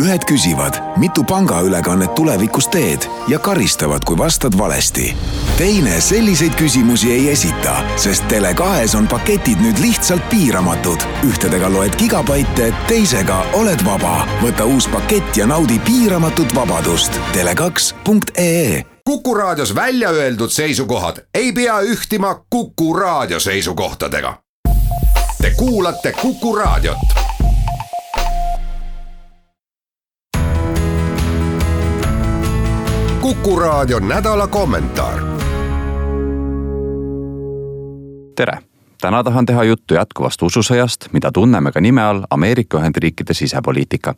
ühed küsivad, mitu pangaülekannet tulevikus teed ja karistavad, kui vastad valesti. teine selliseid küsimusi ei esita, sest Tele2-s on paketid nüüd lihtsalt piiramatud. ühtedega loed gigabaite, teisega oled vaba. võta uus pakett ja naudi piiramatut vabadust. Tele2.ee Kuku Raadios välja öeldud seisukohad ei pea ühtima Kuku Raadio seisukohtadega. Te kuulate Kuku Raadiot Kuku Raadio nädala kommentaar. tere, täna tahan teha juttu jätkuvast ususõjast, mida tunneme ka nime all Ameerika Ühendriikide sisepoliitika.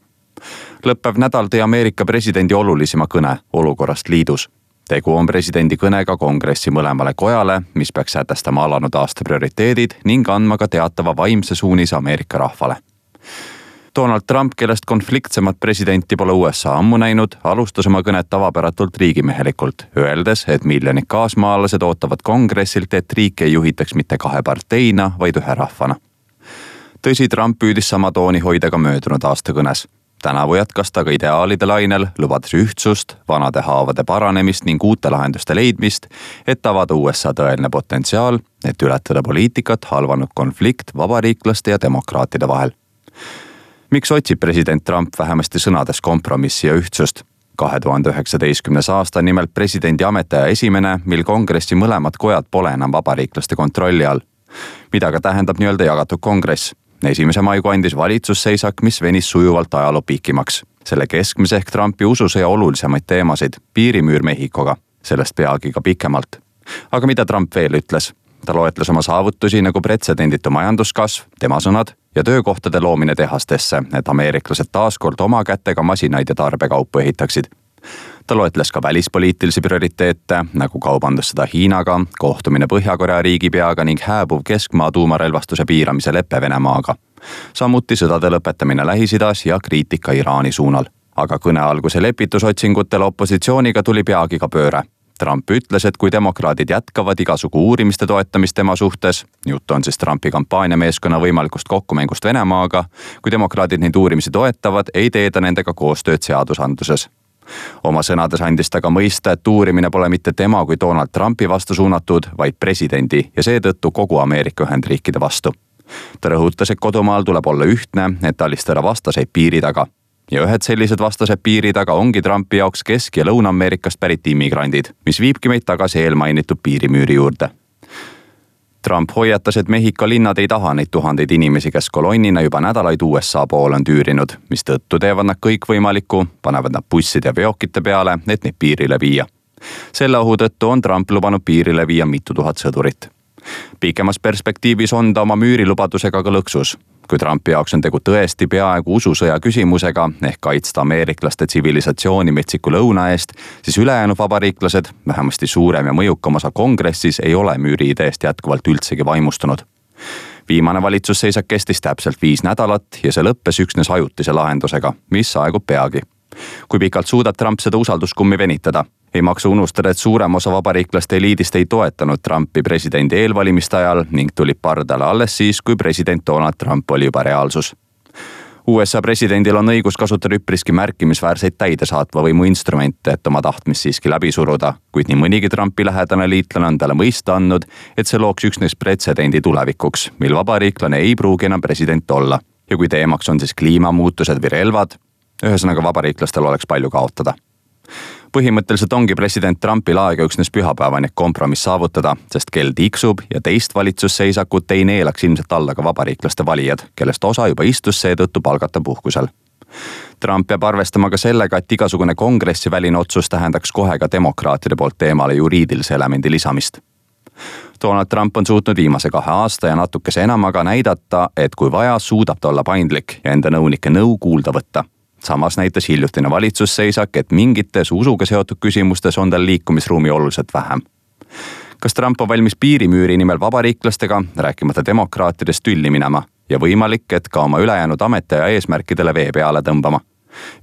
lõppev nädal tõi Ameerika presidendi olulisima kõne olukorrast liidus. tegu on presidendi kõnega kongressi mõlemale kojale, mis peaks sätestama alanud aasta prioriteedid ning andma ka teatava vaimse suunise Ameerika rahvale Donald Trump, kellest konfliktsemat presidenti pole USA ammu näinud, alustas oma kõnet tavapäratult riigimehelikult, öeldes, et miljonid kaasmaalased ootavad kongressilt, et riiki ei juhitaks mitte kahe parteina, vaid ühe rahvana. tõsi, Trump püüdis sama tooni hoida ka möödunud aasta kõnes. tänavu jätkas ta ka ideaalide lainel, lubades ühtsust, vanade haavade paranemist ning uute lahenduste leidmist, et avada USA tõeline potentsiaal, et ületada poliitikat halvanud konflikt vabariiklaste ja demokraatide vahel miks otsib president Trump vähemasti sõnades kompromissi ja ühtsust? kahe tuhande üheksateistkümnes aasta on nimelt presidendi ametiaja esimene, mil kongressi mõlemad kojad pole enam vabariiklaste kontrolli all. mida ka tähendab nii-öelda jagatud kongress? esimese maikuu andis valitsusseisak, mis venis sujuvalt ajaloo pikimaks. selle keskmes ehk Trumpi ususõja olulisemaid teemasid, piirimüür Mehhikoga, sellest peagi ka pikemalt. aga mida Trump veel ütles? ta loetles oma saavutusi nagu pretsedenditu majanduskasv, tema sõnad, ja töökohtade loomine tehastesse, et ameeriklased taaskord oma kätega masinaid ja tarbekaupu ehitaksid. ta loetles ka välispoliitilisi prioriteete nagu kaubandussõda Hiinaga, kohtumine Põhja-Korea riigipeaga ning hääbuv keskmaa tuumarelvastuse piiramise lepe Venemaaga. samuti sõdade lõpetamine Lähis-Idas ja kriitika Iraani suunal aga kõne alguse lepitusotsingutel opositsiooniga tuli peagi ka pööre Trump ütles, et kui demokraadid jätkavad igasugu uurimiste toetamist tema suhtes, jutt on siis Trumpi kampaaniameeskonna võimalikust kokkumängust Venemaaga, kui demokraadid neid uurimisi toetavad, ei tee ta nendega koostööd seadusandluses oma sõnades andis ta ka mõista, et uurimine pole mitte tema kui Donald Trumpi vastu suunatud, vaid presidendi ja seetõttu kogu Ameerika Ühendriikide vastu. ta rõhutas, et kodumaal tuleb olla ühtne, et alistada vastaseid piiri taga ja ühed sellised vastased piiri taga ongi Trumpi jaoks Kesk- ja Lõuna-Ameerikast pärit immigrandid, mis viibki meid tagasi eelmainitud piirimüüri juurde. Trump hoiatas, et Mehhiko linnad ei taha neid tuhandeid inimesi, kes kolonnina juba nädalaid USA poole on tüürinud, mistõttu teevad nad kõikvõimalikku, panevad nad busside ja veokite peale, et neid piirile viia. selle ohu tõttu on Trump lubanud piirile viia mitu tuhat sõdurit pikemas perspektiivis on ta oma müürilubadusega ka lõksus kui Trumpi jaoks on tegu tõesti peaaegu ususõja küsimusega ehk kaitsta ameeriklaste tsivilisatsiooni metsiku lõuna eest, siis ülejäänud vabariiklased, vähemasti suurem ja mõjukam osa kongressis, ei ole müüri ideest jätkuvalt üldsegi vaimustunud viimane valitsusseisak kestis täpselt viis nädalat ja see lõppes üksnes ajutise lahendusega, mis aegub peagi. kui pikalt suudab Trump seda usalduskummi venitada? Ei maksa unustada, et suurem osa vabariiklaste eliidist ei toetanud Trumpi presidendi eelvalimiste ajal ning tulid pardale alles siis, kui president Donald Trump oli juba reaalsus. USA presidendil on õigus kasutada üpriski märkimisväärseid täidesaatva võimu instrumente, et oma tahtmist siiski läbi suruda, kuid nii mõnigi Trumpi lähedane liitlane on talle mõista andnud, et see looks üksnes pretsedendi tulevikuks, mil vabariiklane ei pruugi enam president olla. ja kui teemaks on siis kliimamuutused või relvad, ühesõnaga vabariiklastel oleks palju kaotada põhimõtteliselt ongi president Trumpil aega üksnes pühapäevani kompromiss saavutada, sest kell tiksub ja teist valitsusseisakut ei neelaks ilmselt alla ka vabariiklaste valijad, kellest osa juba istus seetõttu palgata puhkusel. Trump peab arvestama ka sellega, et igasugune kongressi väline otsus tähendaks kohe ka demokraatide poolt teemale juriidilise elemendi lisamist. Donald Trump on suutnud viimase kahe aasta ja natukese enamaga näidata, et kui vaja, suudab ta olla paindlik ja enda nõunike nõu kuulda võtta samas näitas hiljutine valitsusseisak, et mingites usuga seotud küsimustes on tal liikumisruumi oluliselt vähem. kas Trump on valmis piirimüüri nimel vabariiklastega, rääkimata demokraatidest, tülli minema ja võimalik, et ka oma ülejäänud ametiaja eesmärkidele vee peale tõmbama?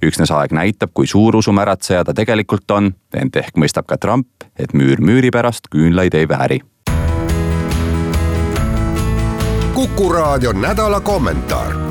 üksnes aeg näitab, kui suur usumäratseja ta tegelikult on, ent ehk mõistab ka Trump, et müür müüri pärast küünlaid ei vääri. kuku raadio nädala kommentaar